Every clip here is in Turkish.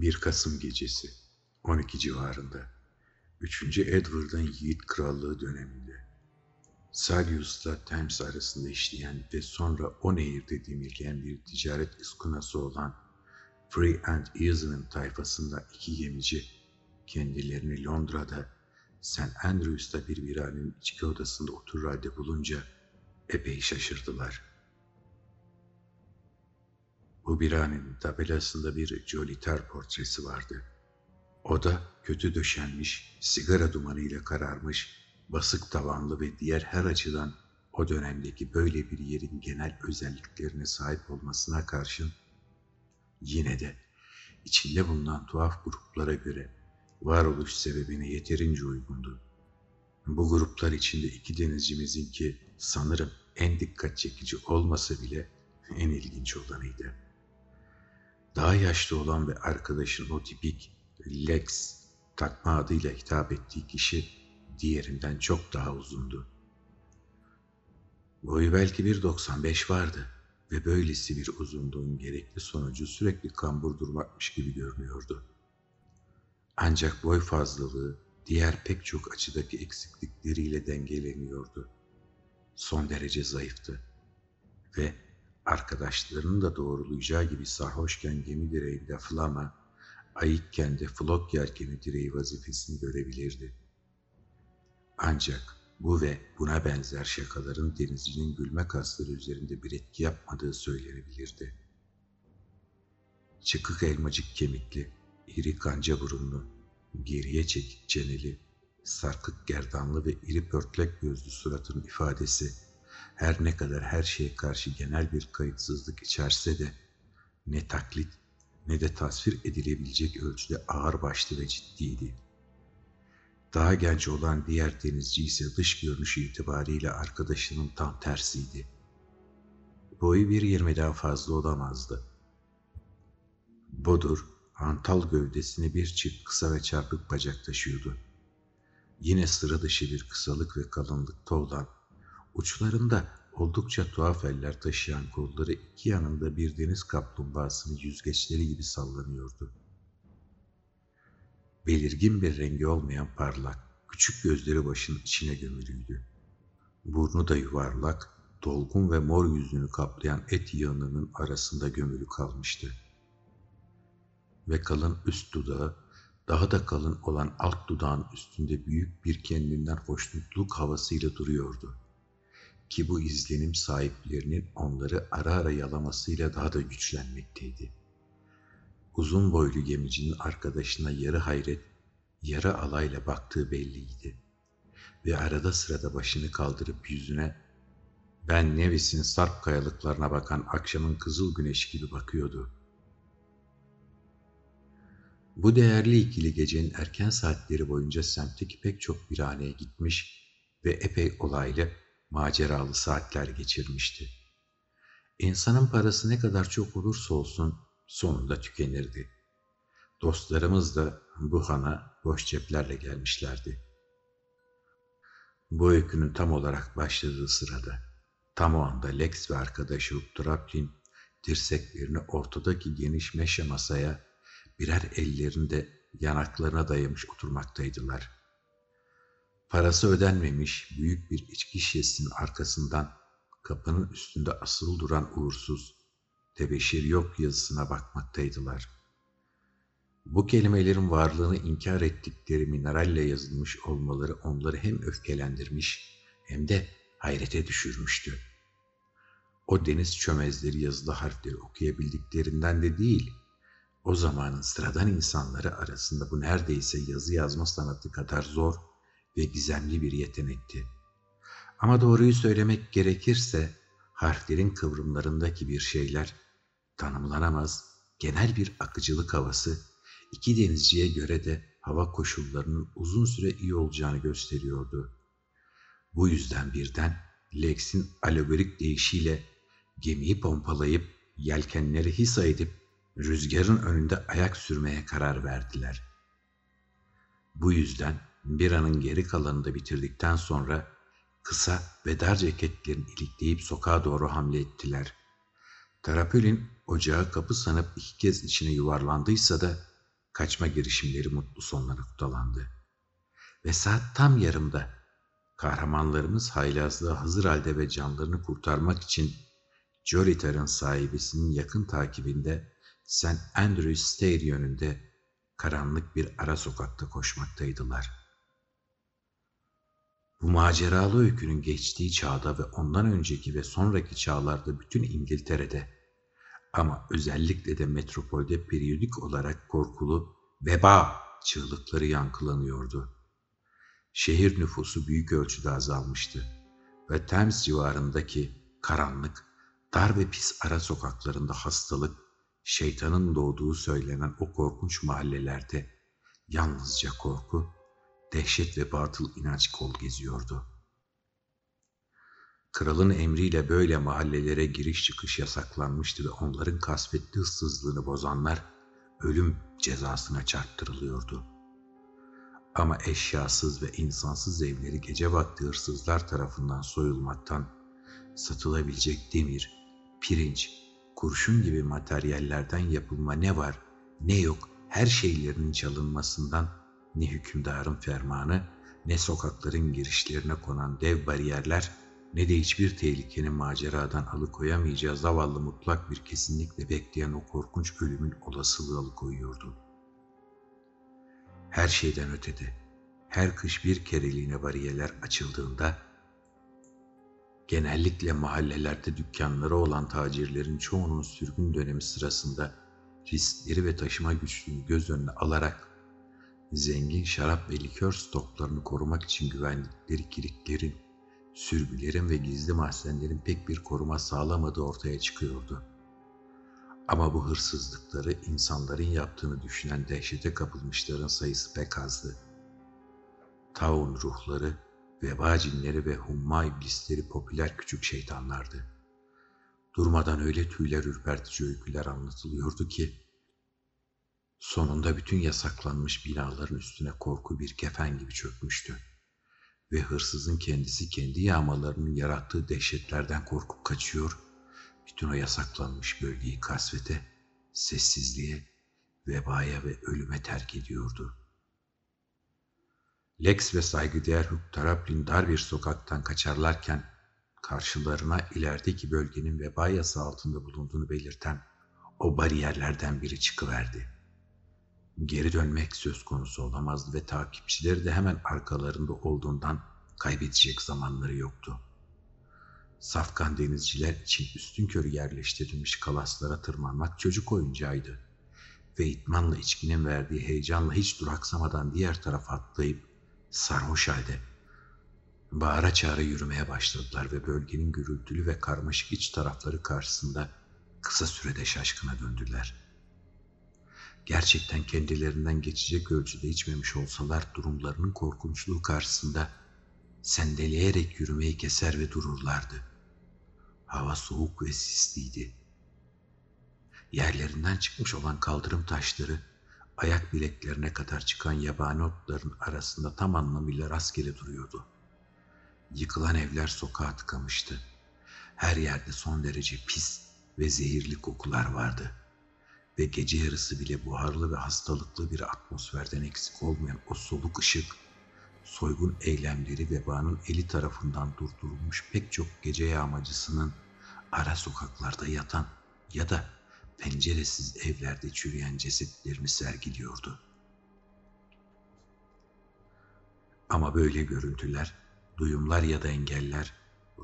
1 Kasım gecesi 12 civarında 3. Edward'ın Yiğit Krallığı döneminde Salius'la Thames arasında işleyen ve sonra o nehirde demirleyen bir ticaret iskunası olan Free and Easy'nin tayfasında iki gemici kendilerini Londra'da St. Andrews'ta bir viranenin içki odasında oturur halde bulunca epey şaşırdılar. Bu biranenin tabelasında bir Joliter portresi vardı. O da kötü döşenmiş, sigara dumanıyla kararmış, basık tavanlı ve diğer her açıdan o dönemdeki böyle bir yerin genel özelliklerine sahip olmasına karşın yine de içinde bulunan tuhaf gruplara göre varoluş sebebine yeterince uygundu. Bu gruplar içinde iki denizcimizinki sanırım en dikkat çekici olmasa bile en ilginç olanıydı. Daha yaşlı olan ve arkadaşın o tipik Lex takma adıyla hitap ettiği kişi diğerinden çok daha uzundu. Boyu belki 1.95 vardı ve böylesi bir uzunluğun gerekli sonucu sürekli kambur durmakmış gibi görünüyordu. Ancak boy fazlalığı diğer pek çok açıdaki eksiklikleriyle dengeleniyordu. Son derece zayıftı ve arkadaşlarının da doğrulayacağı gibi sarhoşken gemi direğinde flama, ayıkken de flok yelkeni direği vazifesini görebilirdi. Ancak bu ve buna benzer şakaların denizcinin gülme kasları üzerinde bir etki yapmadığı söylenebilirdi. Çıkık elmacık kemikli, iri kanca burunlu, geriye çekik çeneli, sarkık gerdanlı ve iri pörtlek gözlü suratının ifadesi her ne kadar her şeye karşı genel bir kayıtsızlık içerse de ne taklit ne de tasvir edilebilecek ölçüde ağır başlı ve ciddiydi. Daha genç olan diğer denizci ise dış görünüşü itibariyle arkadaşının tam tersiydi. Boyu bir yirmiden fazla olamazdı. Bodur, hantal gövdesini bir çift kısa ve çarpık bacak taşıyordu. Yine sıra dışı bir kısalık ve kalınlıkta olan, uçlarında oldukça tuhaf eller taşıyan kolları iki yanında bir deniz kaplumbağasının yüzgeçleri gibi sallanıyordu. Belirgin bir rengi olmayan parlak, küçük gözleri başının içine gömülüydü. Burnu da yuvarlak, dolgun ve mor yüzünü kaplayan et yığınının arasında gömülü kalmıştı. Ve kalın üst dudağı, daha da kalın olan alt dudağın üstünde büyük bir kendinden hoşnutluk havasıyla duruyordu. Ki bu izlenim sahiplerinin onları ara ara yalamasıyla daha da güçlenmekteydi. Uzun boylu gemicinin arkadaşına yarı hayret, yarı alayla baktığı belliydi. Ve arada sırada başını kaldırıp yüzüne ben Nevis'in sarp kayalıklarına bakan akşamın kızıl güneş gibi bakıyordu. Bu değerli ikili gecenin erken saatleri boyunca semtteki pek çok birhaneye gitmiş ve epey olaylı, maceralı saatler geçirmişti. İnsanın parası ne kadar çok olursa olsun sonunda tükenirdi. Dostlarımız da bu hana boş ceplerle gelmişlerdi. Bu öykünün tam olarak başladığı sırada, tam o anda Lex ve arkadaşı Uptraplin dirseklerini ortadaki geniş meşe masaya birer ellerini de yanaklarına dayamış oturmaktaydılar. Parası ödenmemiş büyük bir içki şişesinin arkasından kapının üstünde asılı duran uğursuz, tebeşir yok yazısına bakmaktaydılar. Bu kelimelerin varlığını inkar ettikleri mineralle yazılmış olmaları onları hem öfkelendirmiş hem de hayrete düşürmüştü. O deniz çömezleri yazılı harfleri okuyabildiklerinden de değil, o zamanın sıradan insanları arasında bu neredeyse yazı yazma sanatı kadar zor ve gizemli bir yetenekti. Ama doğruyu söylemek gerekirse harflerin kıvrımlarındaki bir şeyler tanımlanamaz genel bir akıcılık havası iki denizciye göre de hava koşullarının uzun süre iyi olacağını gösteriyordu. Bu yüzden birden Lex'in alegorik deyişiyle gemiyi pompalayıp yelkenleri hisa edip rüzgarın önünde ayak sürmeye karar verdiler. Bu yüzden bir anın geri kalanını da bitirdikten sonra kısa ve dar ceketlerini ilikleyip sokağa doğru hamle ettiler. Tarapülin ocağı kapı sanıp iki kez içine yuvarlandıysa da kaçma girişimleri mutlu sonla noktalandı. Ve saat tam yarımda kahramanlarımız haylazlığa hazır halde ve canlarını kurtarmak için Jolitar'ın sahibisinin yakın takibinde St. Andrews Stair yönünde karanlık bir ara sokakta koşmaktaydılar. Bu maceralı öykünün geçtiği çağda ve ondan önceki ve sonraki çağlarda bütün İngiltere'de ama özellikle de metropolde periyodik olarak korkulu veba çığlıkları yankılanıyordu. Şehir nüfusu büyük ölçüde azalmıştı ve Thames civarındaki karanlık, dar ve pis ara sokaklarında hastalık, şeytanın doğduğu söylenen o korkunç mahallelerde yalnızca korku, dehşet ve batıl inanç kol geziyordu. Kralın emriyle böyle mahallelere giriş çıkış yasaklanmıştı ve onların kasvetli ıssızlığını bozanlar ölüm cezasına çarptırılıyordu. Ama eşyasız ve insansız evleri gece vakti hırsızlar tarafından soyulmaktan satılabilecek demir, pirinç, kurşun gibi materyallerden yapılma ne var ne yok her şeylerinin çalınmasından ne hükümdarın fermanı ne sokakların girişlerine konan dev bariyerler ne de hiçbir tehlikenin maceradan alıkoyamayacağı zavallı mutlak bir kesinlikle bekleyen o korkunç ölümün olasılığı alıkoyuyordu. Her şeyden ötede, her kış bir kereliğine bariyeler açıldığında, genellikle mahallelerde dükkanları olan tacirlerin çoğunun sürgün dönemi sırasında riskleri ve taşıma güçlüğünü göz önüne alarak zengin şarap ve likör stoklarını korumak için güvendikleri kilitlerin sürgülerin ve gizli mahzenlerin pek bir koruma sağlamadığı ortaya çıkıyordu. Ama bu hırsızlıkları insanların yaptığını düşünen dehşete kapılmışların sayısı pek azdı. Taun ruhları, veba cinleri ve humma iblisleri popüler küçük şeytanlardı. Durmadan öyle tüyler ürpertici öyküler anlatılıyordu ki, sonunda bütün yasaklanmış binaların üstüne korku bir kefen gibi çökmüştü ve hırsızın kendisi kendi yağmalarının yarattığı dehşetlerden korkup kaçıyor, bütün o yasaklanmış bölgeyi kasvete, sessizliğe, vebaya ve ölüme terk ediyordu. Lex ve saygıdeğer Hugh Taraplin dar bir sokaktan kaçarlarken karşılarına ilerideki bölgenin veba yası altında bulunduğunu belirten o bariyerlerden biri çıkıverdi. Geri dönmek söz konusu olamazdı ve takipçileri de hemen arkalarında olduğundan kaybedecek zamanları yoktu. Safkan denizciler için üstün körü yerleştirilmiş kalaslara tırmanmak çocuk oyuncağıydı. Ve itmanla içkinin verdiği heyecanla hiç duraksamadan diğer tarafa atlayıp sarhoş halde bağıra çağıra yürümeye başladılar ve bölgenin gürültülü ve karmaşık iç tarafları karşısında kısa sürede şaşkına döndüler.'' Gerçekten kendilerinden geçecek ölçüde içmemiş olsalar durumlarının korkunçluğu karşısında sendeleyerek yürümeyi keser ve dururlardı. Hava soğuk ve sisliydi. Yerlerinden çıkmış olan kaldırım taşları, ayak bileklerine kadar çıkan yabani otların arasında tam anlamıyla rastgele duruyordu. Yıkılan evler sokağa tıkamıştı. Her yerde son derece pis ve zehirli kokular vardı.'' Ve gece yarısı bile buharlı ve hastalıklı bir atmosferden eksik olmayan o soluk ışık, soygun eylemleri vebanın eli tarafından durdurulmuş pek çok gece yağmacısının ara sokaklarda yatan ya da penceresiz evlerde çürüyen cesetlerini sergiliyordu. Ama böyle görüntüler, duyumlar ya da engeller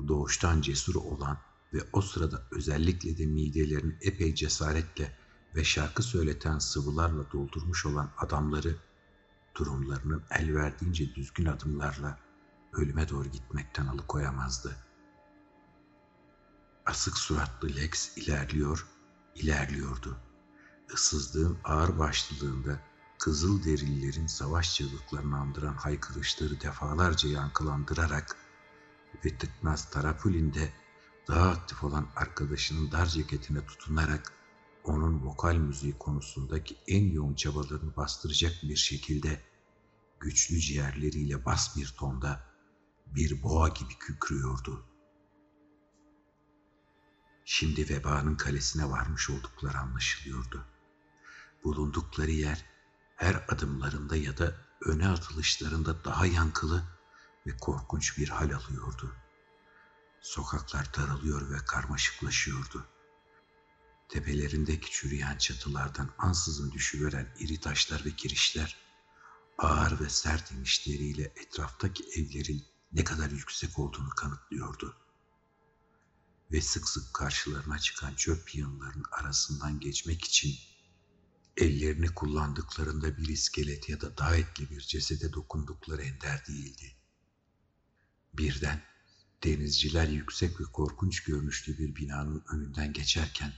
doğuştan cesur olan ve o sırada özellikle de midelerini epey cesaretle ve şarkı söyleten sıvılarla doldurmuş olan adamları durumlarının el verdiğince düzgün adımlarla ölüme doğru gitmekten alıkoyamazdı. Asık suratlı Lex ilerliyor, ilerliyordu. Issızlığın ağır başlılığında kızıl derililerin savaş çığlıklarını andıran haykırışları defalarca yankılandırarak ve tıknaz Tarapulinde daha aktif olan arkadaşının dar ceketine tutunarak onun vokal müziği konusundaki en yoğun çabalarını bastıracak bir şekilde güçlü ciğerleriyle bas bir tonda bir boğa gibi kükrüyordu. Şimdi vebanın kalesine varmış oldukları anlaşılıyordu. Bulundukları yer her adımlarında ya da öne atılışlarında daha yankılı ve korkunç bir hal alıyordu. Sokaklar daralıyor ve karmaşıklaşıyordu. Tepelerindeki çürüyen çatılardan ansızın düşüveren iri taşlar ve kirişler, ağır ve sert inişleriyle etraftaki evlerin ne kadar yüksek olduğunu kanıtlıyordu. Ve sık sık karşılarına çıkan çöp yığınlarının arasından geçmek için ellerini kullandıklarında bir iskelet ya da daha etli bir cesede dokundukları ender değildi. Birden denizciler yüksek ve korkunç görünüşlü bir binanın önünden geçerken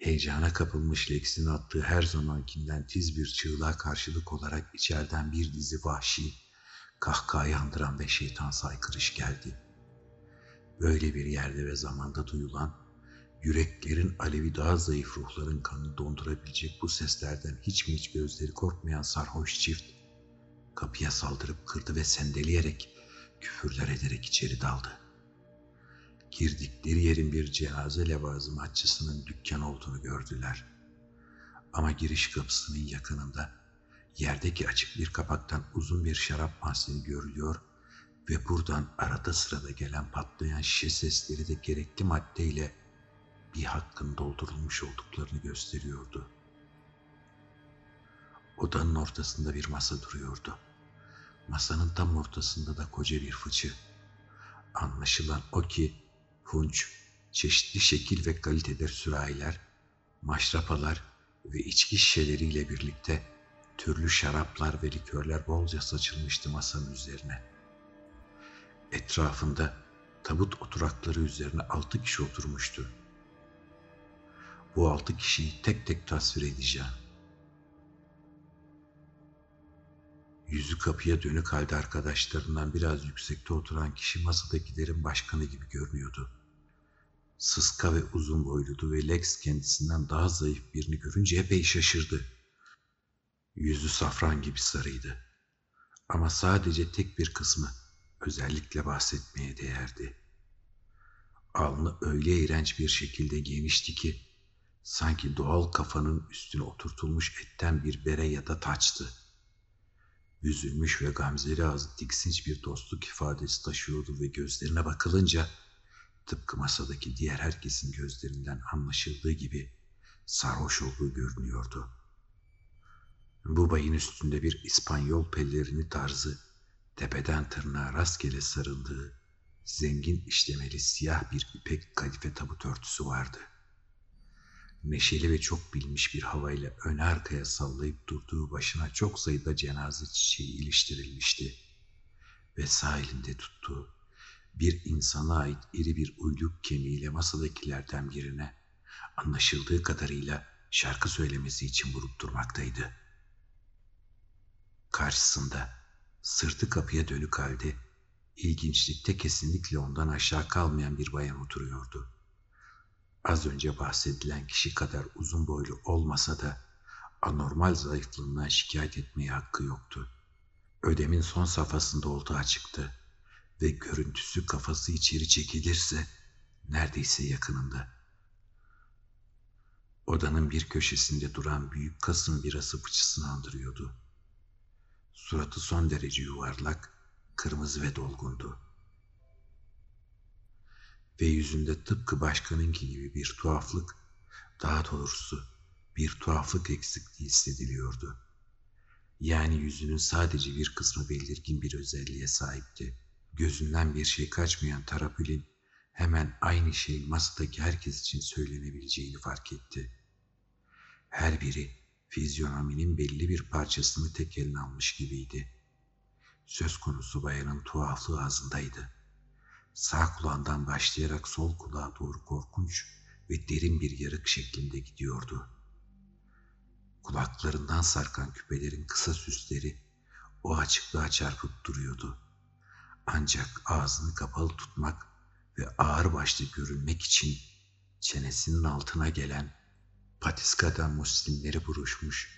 heyecana kapılmış Lex'in attığı her zamankinden tiz bir çığlığa karşılık olarak içeriden bir dizi vahşi, kahkaha yandıran ve şeytan saykırış geldi. Böyle bir yerde ve zamanda duyulan, yüreklerin alevi daha zayıf ruhların kanını dondurabilecek bu seslerden hiç mi hiç gözleri korkmayan sarhoş çift, kapıya saldırıp kırdı ve sendeleyerek, küfürler ederek içeri daldı. Girdikleri yerin bir cenaze levazımatçısının dükkan olduğunu gördüler. Ama giriş kapısının yakınında yerdeki açık bir kapaktan uzun bir şarap mahzeni görülüyor ve buradan arada sırada gelen patlayan şişe sesleri de gerekli maddeyle bir hakkın doldurulmuş olduklarını gösteriyordu. Odanın ortasında bir masa duruyordu. Masanın tam ortasında da koca bir fıçı. Anlaşılan o ki hunç, çeşitli şekil ve kalitede sürahiler, maşrapalar ve içki şişeleriyle birlikte türlü şaraplar ve likörler bolca saçılmıştı masanın üzerine. Etrafında tabut oturakları üzerine altı kişi oturmuştu. Bu altı kişiyi tek tek tasvir edeceğim. Yüzü kapıya dönük halde arkadaşlarından biraz yüksekte oturan kişi masadakilerin başkanı gibi görünüyordu. Sıska ve uzun boyluydu ve Lex kendisinden daha zayıf birini görünce epey şaşırdı. Yüzü safran gibi sarıydı. Ama sadece tek bir kısmı özellikle bahsetmeye değerdi. Alnı öyle iğrenç bir şekilde genişti ki sanki doğal kafanın üstüne oturtulmuş etten bir bere ya da taçtı. Üzülmüş ve gamzeli ağzı tiksinç bir dostluk ifadesi taşıyordu ve gözlerine bakılınca tıpkı masadaki diğer herkesin gözlerinden anlaşıldığı gibi sarhoş olduğu görünüyordu. Bu bayın üstünde bir İspanyol pellerini tarzı, tepeden tırnağa rastgele sarıldığı, zengin işlemeli siyah bir ipek kadife tabut örtüsü vardı. Neşeli ve çok bilmiş bir havayla ön arkaya sallayıp durduğu başına çok sayıda cenaze çiçeği iliştirilmişti. Ve sağ elinde tuttuğu bir insana ait iri bir uyluk kemiğiyle masadakilerden birine anlaşıldığı kadarıyla şarkı söylemesi için vurup durmaktaydı. Karşısında sırtı kapıya dönük halde ilginçlikte kesinlikle ondan aşağı kalmayan bir bayan oturuyordu. Az önce bahsedilen kişi kadar uzun boylu olmasa da anormal zayıflığından şikayet etmeye hakkı yoktu. Ödemin son safhasında olduğu açıktı ve görüntüsü kafası içeri çekilirse neredeyse yakınında. Odanın bir köşesinde duran büyük kasım birası fıçısını andırıyordu. Suratı son derece yuvarlak, kırmızı ve dolgundu. Ve yüzünde tıpkı başkanınki gibi bir tuhaflık, daha doğrusu bir tuhaflık eksikliği hissediliyordu. Yani yüzünün sadece bir kısmı belirgin bir özelliğe sahipti. Gözünden bir şey kaçmayan Tarapül'in hemen aynı şey masadaki herkes için söylenebileceğini fark etti. Her biri fizyonominin belli bir parçasını tek eline almış gibiydi. Söz konusu bayanın tuhaflığı ağzındaydı. Sağ kulağından başlayarak sol kulağa doğru korkunç ve derin bir yarık şeklinde gidiyordu. Kulaklarından sarkan küpelerin kısa süsleri o açıklığa çarpıp duruyordu. Ancak ağzını kapalı tutmak ve ağır başlı görünmek için çenesinin altına gelen patiskadan muslimleri buruşmuş,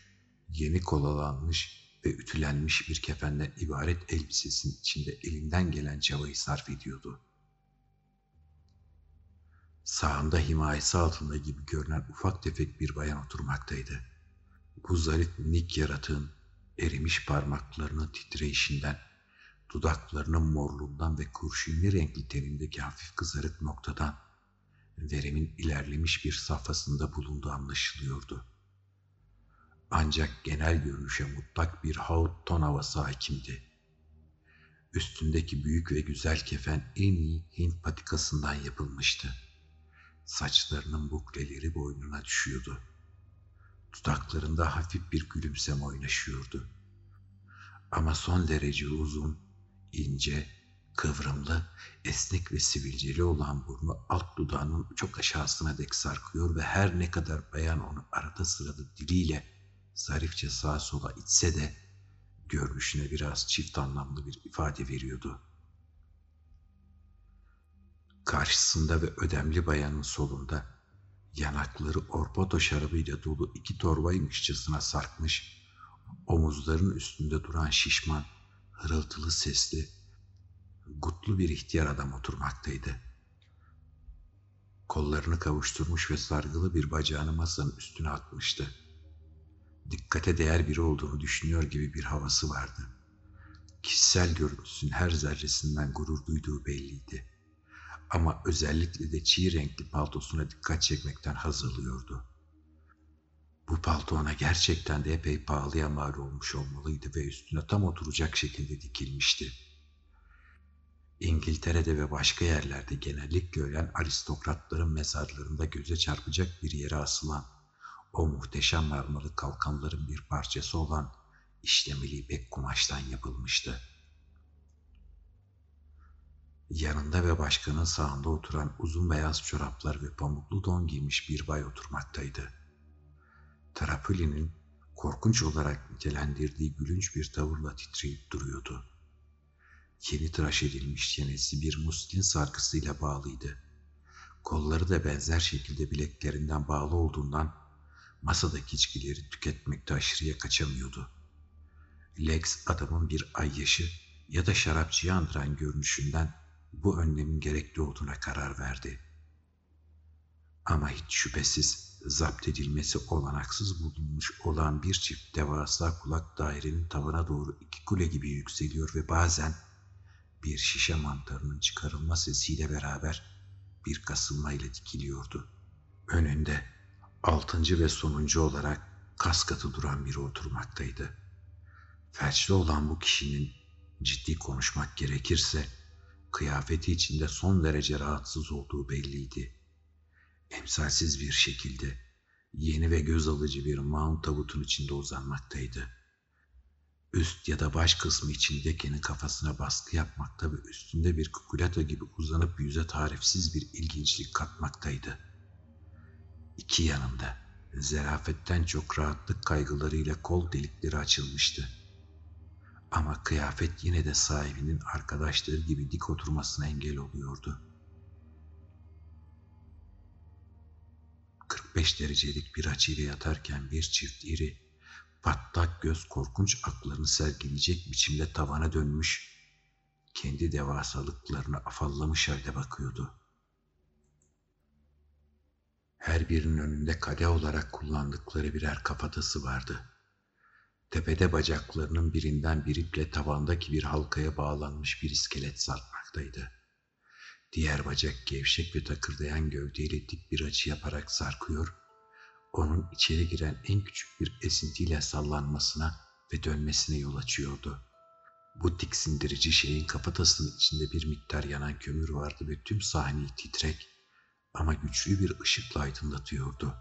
yeni kolalanmış ve ütülenmiş bir kefenden ibaret elbisesinin içinde elinden gelen çabayı sarf ediyordu. Sağında himayesi altında gibi görünen ufak tefek bir bayan oturmaktaydı. Bu zarif minik yaratığın erimiş parmaklarının titreyişinden, dudaklarının morluğundan ve kurşunlu renkli tenindeki hafif kızarık noktadan verimin ilerlemiş bir safhasında bulunduğu anlaşılıyordu. Ancak genel görünüşe mutlak bir haut ton havası hakimdi. Üstündeki büyük ve güzel kefen en iyi Hint patikasından yapılmıştı. Saçlarının bukleleri boynuna düşüyordu. Dudaklarında hafif bir gülümseme oynaşıyordu. Ama son derece uzun, ince, kıvrımlı, esnek ve sivilceli olan burnu alt dudağının çok aşağısına dek sarkıyor ve her ne kadar bayan onu arada sırada diliyle zarifçe sağa sola itse de görünüşüne biraz çift anlamlı bir ifade veriyordu. Karşısında ve ödemli bayanın solunda yanakları orpoto şarabıyla dolu iki torbaymışçasına sarkmış, omuzların üstünde duran şişman, hırıltılı sesli, gutlu bir ihtiyar adam oturmaktaydı. Kollarını kavuşturmuş ve sargılı bir bacağını masanın üstüne atmıştı dikkate değer biri olduğunu düşünüyor gibi bir havası vardı. Kişisel görüntüsün her zerresinden gurur duyduğu belliydi. Ama özellikle de çiğ renkli paltosuna dikkat çekmekten hazırlıyordu. Bu palto ona gerçekten de epey pahalıya mal olmuş olmalıydı ve üstüne tam oturacak şekilde dikilmişti. İngiltere'de ve başka yerlerde genellikle ölen aristokratların mezarlarında göze çarpacak bir yere asılan o muhteşem marmalı kalkanların bir parçası olan işlemeli ipek kumaştan yapılmıştı. Yanında ve başkanın sağında oturan uzun beyaz çoraplar ve pamuklu don giymiş bir bay oturmaktaydı. Trapulli'nin korkunç olarak nitelendirdiği gülünç bir tavırla titreyip duruyordu. Yeni tıraş edilmiş çenesi bir muslin sarkısıyla bağlıydı. Kolları da benzer şekilde bileklerinden bağlı olduğundan masadaki içkileri tüketmekte aşırıya kaçamıyordu. Lex adamın bir ay yaşı ya da şarapçıyı andıran görünüşünden bu önlemin gerekli olduğuna karar verdi. Ama hiç şüphesiz zapt edilmesi olanaksız bulunmuş olan bir çift devasa kulak dairenin tavana doğru iki kule gibi yükseliyor ve bazen bir şişe mantarının çıkarılma sesiyle beraber bir kasılmayla dikiliyordu. Önünde altıncı ve sonuncu olarak kas katı duran biri oturmaktaydı. Felçli olan bu kişinin ciddi konuşmak gerekirse kıyafeti içinde son derece rahatsız olduğu belliydi. Emsalsiz bir şekilde yeni ve göz alıcı bir mount tabutun içinde uzanmaktaydı. Üst ya da baş kısmı içindekinin kafasına baskı yapmakta ve üstünde bir kukulata gibi uzanıp yüze tarifsiz bir ilginçlik katmaktaydı.'' İki yanında zerafetten çok rahatlık kaygılarıyla kol delikleri açılmıştı. Ama kıyafet yine de sahibinin arkadaşları gibi dik oturmasına engel oluyordu. 45 derecelik bir açıyla yatarken bir çift iri, patlak göz korkunç aklarını sergileyecek biçimde tavana dönmüş, kendi devasalıklarını afallamış halde bakıyordu. Her birinin önünde kale olarak kullandıkları birer kafatası vardı. Tepede bacaklarının birinden bir iple tavandaki bir halkaya bağlanmış bir iskelet sarkmaktaydı. Diğer bacak gevşek ve takırdayan gövdeyle dik bir açı yaparak sarkıyor, onun içeri giren en küçük bir esintiyle sallanmasına ve dönmesine yol açıyordu. Bu tiksindirici şeyin kafatasının içinde bir miktar yanan kömür vardı ve tüm sahneyi titrek, ama güçlü bir ışıkla aydınlatıyordu.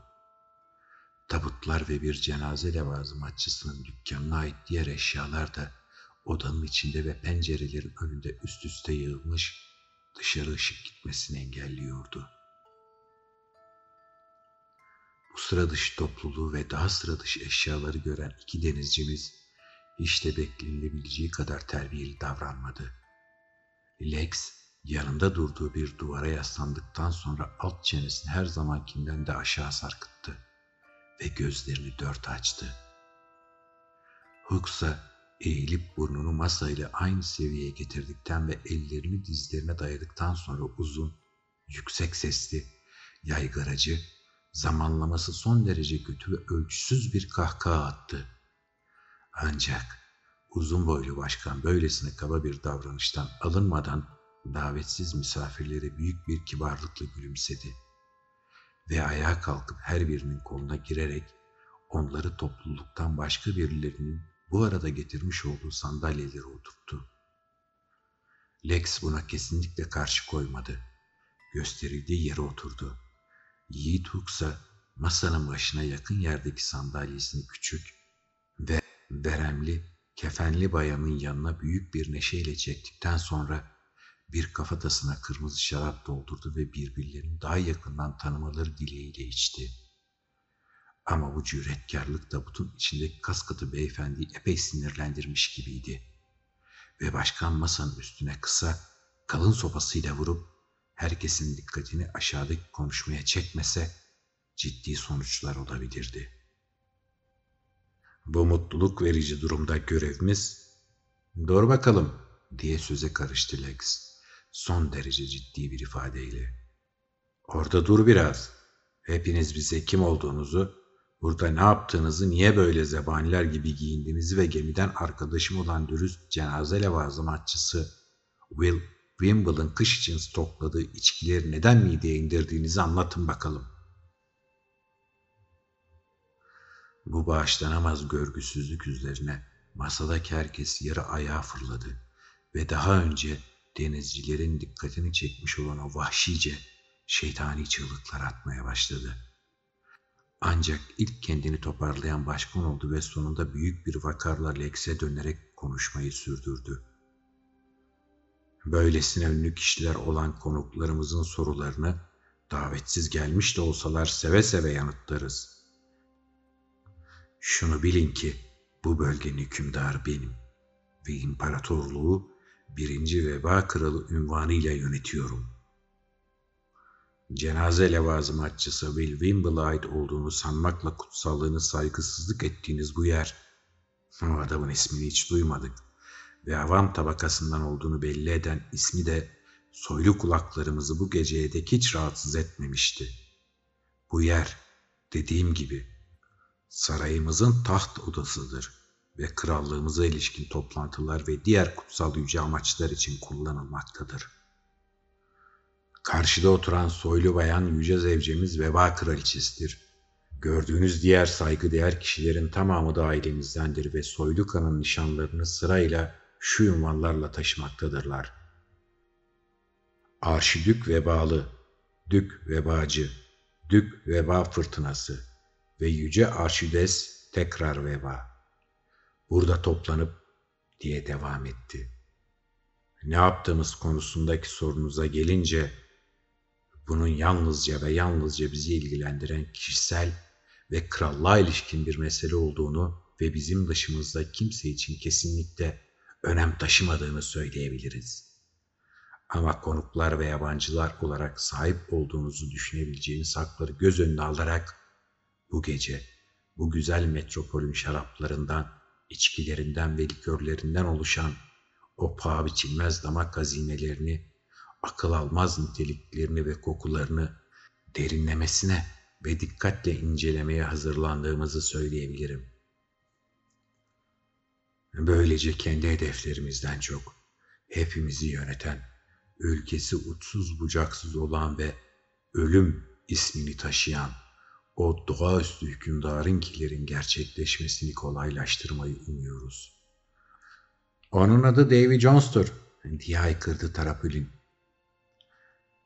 Tabutlar ve bir cenaze levazımatçısının dükkanına ait diğer eşyalar da odanın içinde ve pencerelerin önünde üst üste yığılmış dışarı ışık gitmesini engelliyordu. Bu sıra dışı topluluğu ve daha sıra dışı eşyaları gören iki denizcimiz hiç de beklenilebileceği kadar terbiyeli davranmadı. Lex Yanında durduğu bir duvara yaslandıktan sonra alt çenesini her zamankinden de aşağı sarkıttı ve gözlerini dört açtı. Hooksa eğilip burnunu masayla aynı seviyeye getirdikten ve ellerini dizlerine dayadıktan sonra uzun, yüksek sesli, yaygaracı, zamanlaması son derece kötü ve ölçüsüz bir kahkaha attı. Ancak uzun boylu başkan böylesine kaba bir davranıştan alınmadan davetsiz misafirlere büyük bir kibarlıkla gülümsedi ve ayağa kalkıp her birinin koluna girerek onları topluluktan başka birilerinin bu arada getirmiş olduğu sandalyelere oturttu. Lex buna kesinlikle karşı koymadı. Gösterildiği yere oturdu. Yiğit Hooksa masanın başına yakın yerdeki sandalyesini küçük ve veremli, kefenli bayanın yanına büyük bir neşeyle çektikten sonra bir kafatasına kırmızı şarap doldurdu ve birbirlerini daha yakından tanımaları dileğiyle içti. Ama bu cüretkarlık tabutun içindeki kaskatı beyefendiyi epey sinirlendirmiş gibiydi. Ve başkan masanın üstüne kısa, kalın sopasıyla vurup herkesin dikkatini aşağıdaki konuşmaya çekmese ciddi sonuçlar olabilirdi. Bu mutluluk verici durumda görevimiz, ''Dur bakalım'' diye söze karıştı Lex, son derece ciddi bir ifadeyle. ''Orada dur biraz. Hepiniz bize kim olduğunuzu, burada ne yaptığınızı, niye böyle zebaniler gibi giyindiğinizi ve gemiden arkadaşım olan dürüst cenaze levazımatçısı Will Wimbledon kış için stokladığı içkileri neden mideye indirdiğinizi anlatın bakalım. Bu bağışlanamaz görgüsüzlük üzerine masadaki herkes yarı ayağa fırladı ve daha önce denizcilerin dikkatini çekmiş olan o vahşice, şeytani çığlıklar atmaya başladı. Ancak ilk kendini toparlayan başkan oldu ve sonunda büyük bir vakarla Lex'e dönerek konuşmayı sürdürdü. Böylesine ünlü kişiler olan konuklarımızın sorularını davetsiz gelmiş de olsalar seve seve yanıtlarız. Şunu bilin ki bu bölgenin hükümdarı benim ve imparatorluğu birinci veba kralı ünvanıyla yönetiyorum. Cenaze levazımatçısı Will Wimble'a ait olduğunu sanmakla kutsallığını saygısızlık ettiğiniz bu yer, o adamın ismini hiç duymadık ve avam tabakasından olduğunu belli eden ismi de soylu kulaklarımızı bu geceye dek hiç rahatsız etmemişti. Bu yer, dediğim gibi, sarayımızın taht odasıdır ve krallığımıza ilişkin toplantılar ve diğer kutsal yüce amaçlar için kullanılmaktadır. Karşıda oturan soylu bayan yüce zevcemiz veba kraliçesidir. Gördüğünüz diğer saygıdeğer kişilerin tamamı da ailemizdendir ve soylu kanın nişanlarını sırayla şu ünvanlarla taşımaktadırlar. Arşidük vebalı, dük vebacı, dük veba fırtınası ve yüce arşides tekrar veba. Burada toplanıp diye devam etti. Ne yaptığımız konusundaki sorunuza gelince bunun yalnızca ve yalnızca bizi ilgilendiren kişisel ve krallığa ilişkin bir mesele olduğunu ve bizim dışımızda kimse için kesinlikle önem taşımadığını söyleyebiliriz. Ama konuklar ve yabancılar olarak sahip olduğunuzu düşünebileceğiniz hakları göz önüne alarak bu gece bu güzel metropolün şaraplarından, içkilerinden ve likörlerinden oluşan o paha biçilmez damak hazinelerini, akıl almaz niteliklerini ve kokularını derinlemesine ve dikkatle incelemeye hazırlandığımızı söyleyebilirim. Böylece kendi hedeflerimizden çok hepimizi yöneten, ülkesi uçsuz bucaksız olan ve ölüm ismini taşıyan o doğaüstü hükümdarınkilerin gerçekleşmesini kolaylaştırmayı umuyoruz. Onun adı Davy Jones'tur diye haykırdı Tarapül'ün.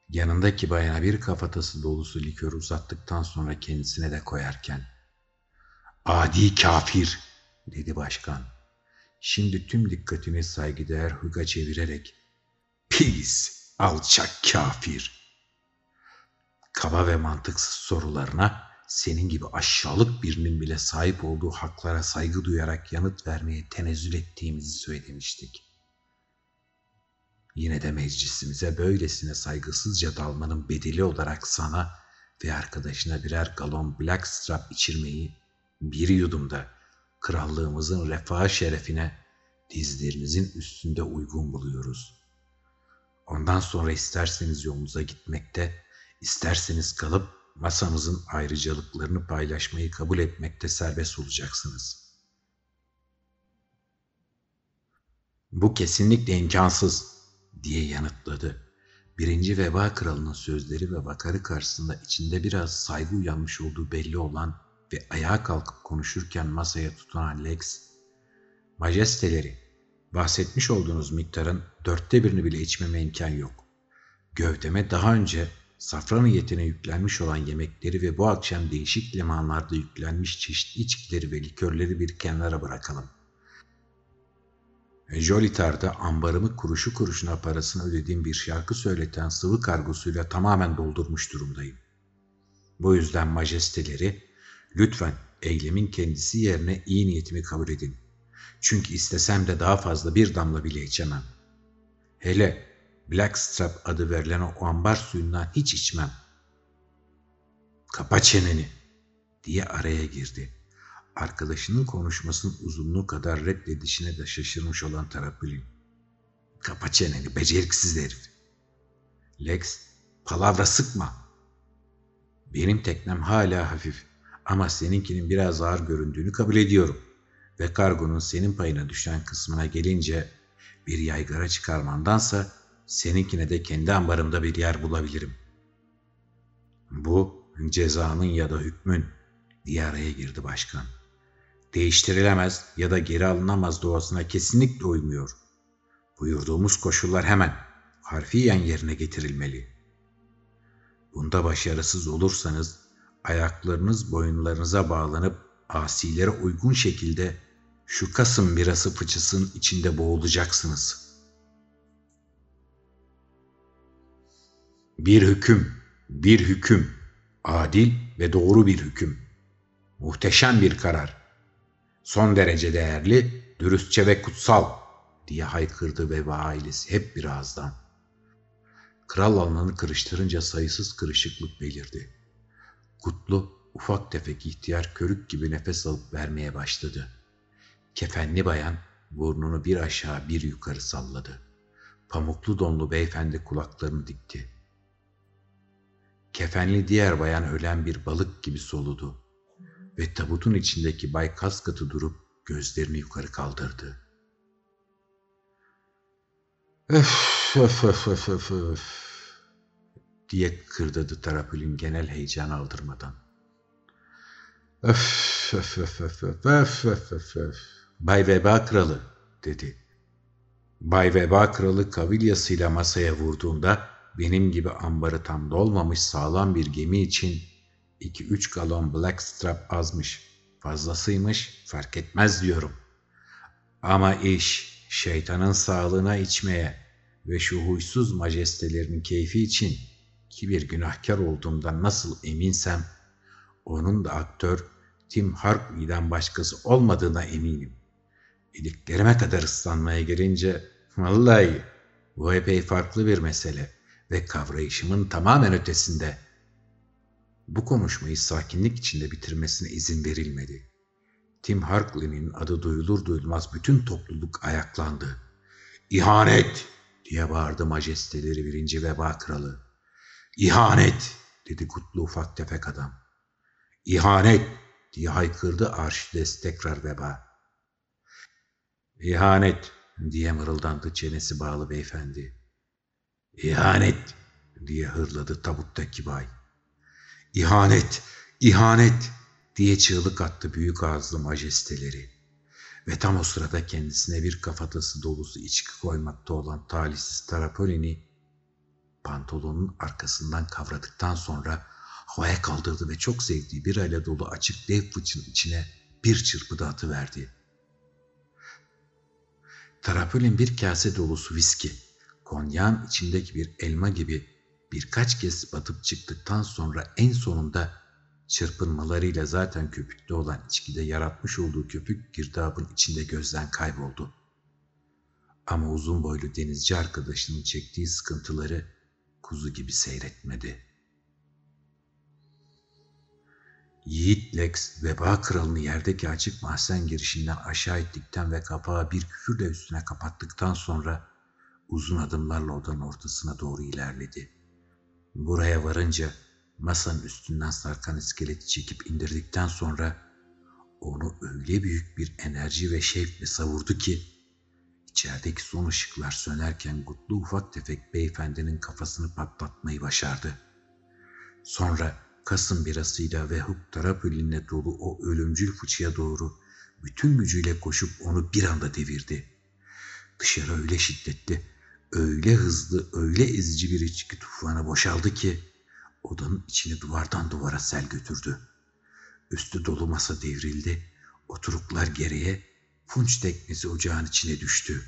Yanındaki bayana bir kafatası dolusu likör uzattıktan sonra kendisine de koyarken. Adi kafir dedi başkan. Şimdi tüm dikkatini saygıdeğer Hug'a çevirerek pis, alçak kafir. Kaba ve mantıksız sorularına senin gibi aşağılık birinin bile sahip olduğu haklara saygı duyarak yanıt vermeye tenezzül ettiğimizi söylemiştik. Yine de meclisimize böylesine saygısızca dalmanın bedeli olarak sana ve arkadaşına birer galon blackstrap içirmeyi bir yudumda krallığımızın refah şerefine dizlerinizin üstünde uygun buluyoruz. Ondan sonra isterseniz yolunuza gitmekte, isterseniz kalıp masamızın ayrıcalıklarını paylaşmayı kabul etmekte serbest olacaksınız. Bu kesinlikle imkansız diye yanıtladı. Birinci veba kralının sözleri ve vakarı karşısında içinde biraz saygı uyanmış olduğu belli olan ve ayağa kalkıp konuşurken masaya tutunan Lex, Majesteleri, bahsetmiş olduğunuz miktarın dörtte birini bile içmeme imkan yok. Gövdeme daha önce safran niyetine yüklenmiş olan yemekleri ve bu akşam değişik limanlarda yüklenmiş çeşitli içkileri ve likörleri bir kenara bırakalım. Jolitar'da ambarımı kuruşu kuruşuna parasını ödediğim bir şarkı söyleten sıvı kargosuyla tamamen doldurmuş durumdayım. Bu yüzden majesteleri lütfen eylemin kendisi yerine iyi niyetimi kabul edin. Çünkü istesem de daha fazla bir damla bile içemem. Hele Blackstrap adı verilen o ambar suyundan hiç içmem. Kapa çeneni diye araya girdi. Arkadaşının konuşmasının uzunluğu kadar reddedişine de şaşırmış olan Tarapülin. Kapa çeneni beceriksiz herif. Lex, palavra sıkma. Benim teknem hala hafif ama seninkinin biraz ağır göründüğünü kabul ediyorum. Ve kargonun senin payına düşen kısmına gelince bir yaygara çıkarmandansa seninkine de kendi ambarımda bir yer bulabilirim. Bu cezanın ya da hükmün diye araya girdi başkan. Değiştirilemez ya da geri alınamaz doğasına kesinlikle uymuyor. Buyurduğumuz koşullar hemen harfiyen yerine getirilmeli. Bunda başarısız olursanız ayaklarınız boyunlarınıza bağlanıp asilere uygun şekilde şu Kasım birası fıçısının içinde boğulacaksınız. Bir hüküm, bir hüküm, adil ve doğru bir hüküm. Muhteşem bir karar. Son derece değerli, dürüstçe ve kutsal diye haykırdı ve ailesi hep bir ağızdan. Kral alanını kırıştırınca sayısız kırışıklık belirdi. Kutlu, ufak tefek ihtiyar körük gibi nefes alıp vermeye başladı. Kefenli bayan burnunu bir aşağı bir yukarı salladı. Pamuklu donlu beyefendi kulaklarını dikti. Kefenli diğer bayan ölen bir balık gibi soludu ve tabutun içindeki Bay Kaskat'ı durup gözlerini yukarı kaldırdı. Öf, öf, öf, öf, öf, öf diye kırdadı Tarapül'ün genel heyecan aldırmadan. Öf, öf, öf, öf, öf, öf, öf, öf, öf. Bay Veba Kralı dedi. Bay Veba Kralı kavilyasıyla masaya vurduğunda benim gibi ambarı tam dolmamış sağlam bir gemi için 2-3 galon blackstrap azmış. Fazlasıymış fark etmez diyorum. Ama iş şeytanın sağlığına içmeye ve şu huysuz majestelerinin keyfi için ki bir günahkar olduğumdan nasıl eminsem onun da aktör Tim Hartley'den başkası olmadığına eminim. İliklerime kadar ıslanmaya girince vallahi bu epey farklı bir mesele ve kavrayışımın tamamen ötesinde. Bu konuşmayı sakinlik içinde bitirmesine izin verilmedi. Tim Harkley'nin adı duyulur duyulmaz bütün topluluk ayaklandı. İhanet diye bağırdı majesteleri birinci veba kralı. İhanet dedi kutlu ufak tefek adam. İhanet diye haykırdı arşides tekrar veba. İhanet diye mırıldandı çenesi bağlı beyefendi. İhanet diye hırladı tabuttaki bay. İhanet, ihanet diye çığlık attı büyük ağızlı majesteleri. Ve tam o sırada kendisine bir kafatası dolusu içki koymakta olan talihsiz Tarapolini pantolonun arkasından kavradıktan sonra havaya kaldırdı ve çok sevdiği bir ayla dolu açık dev fıçın içine bir çırpıda atıverdi. Tarapolin bir kase dolusu viski konyağın içindeki bir elma gibi birkaç kez batıp çıktıktan sonra en sonunda çırpınmalarıyla zaten köpükte olan içkide yaratmış olduğu köpük girdabın içinde gözden kayboldu. Ama uzun boylu denizci arkadaşının çektiği sıkıntıları kuzu gibi seyretmedi. Yiğit Lex veba kralını yerdeki açık mahzen girişinden aşağı ittikten ve kapağı bir küfürle üstüne kapattıktan sonra uzun adımlarla odanın ortasına doğru ilerledi. Buraya varınca masanın üstünden sarkan iskeleti çekip indirdikten sonra onu öyle büyük bir enerji ve şevkle savurdu ki İçerideki son ışıklar sönerken Gutlu ufak tefek beyefendinin kafasını patlatmayı başardı. Sonra Kasım birasıyla ve Huptarapulin'le dolu o ölümcül fıçıya doğru bütün gücüyle koşup onu bir anda devirdi. Dışarı öyle şiddetli, öyle hızlı, öyle ezici bir içki tufanı boşaldı ki odanın içini duvardan duvara sel götürdü. Üstü dolu masa devrildi, oturuklar geriye, funç teknesi ocağın içine düştü.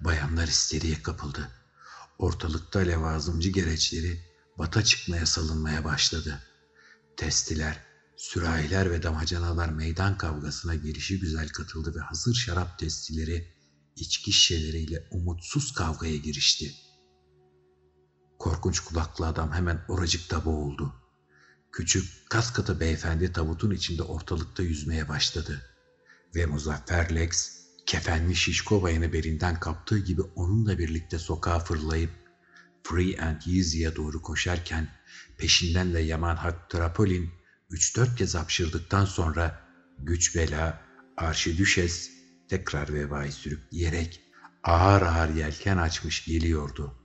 Bayanlar isteriye kapıldı. Ortalıkta levazımcı gereçleri bata çıkmaya salınmaya başladı. Testiler, sürahiler ve damacanalar meydan kavgasına gelişi güzel katıldı ve hazır şarap testileri içki şişeleriyle umutsuz kavgaya girişti. Korkunç kulaklı adam hemen oracıkta boğuldu. Küçük, kas katı beyefendi tabutun içinde ortalıkta yüzmeye başladı. Ve Muzaffer Lex, kefenli şişko bayanı belinden kaptığı gibi onunla birlikte sokağa fırlayıp Free and Easy'ye doğru koşarken peşinden de Yaman Hattrapolin üç dört kez hapşırdıktan sonra güç bela arşidüşes tekrar veba'yı sürükleyerek ağır ağır yelken açmış geliyordu.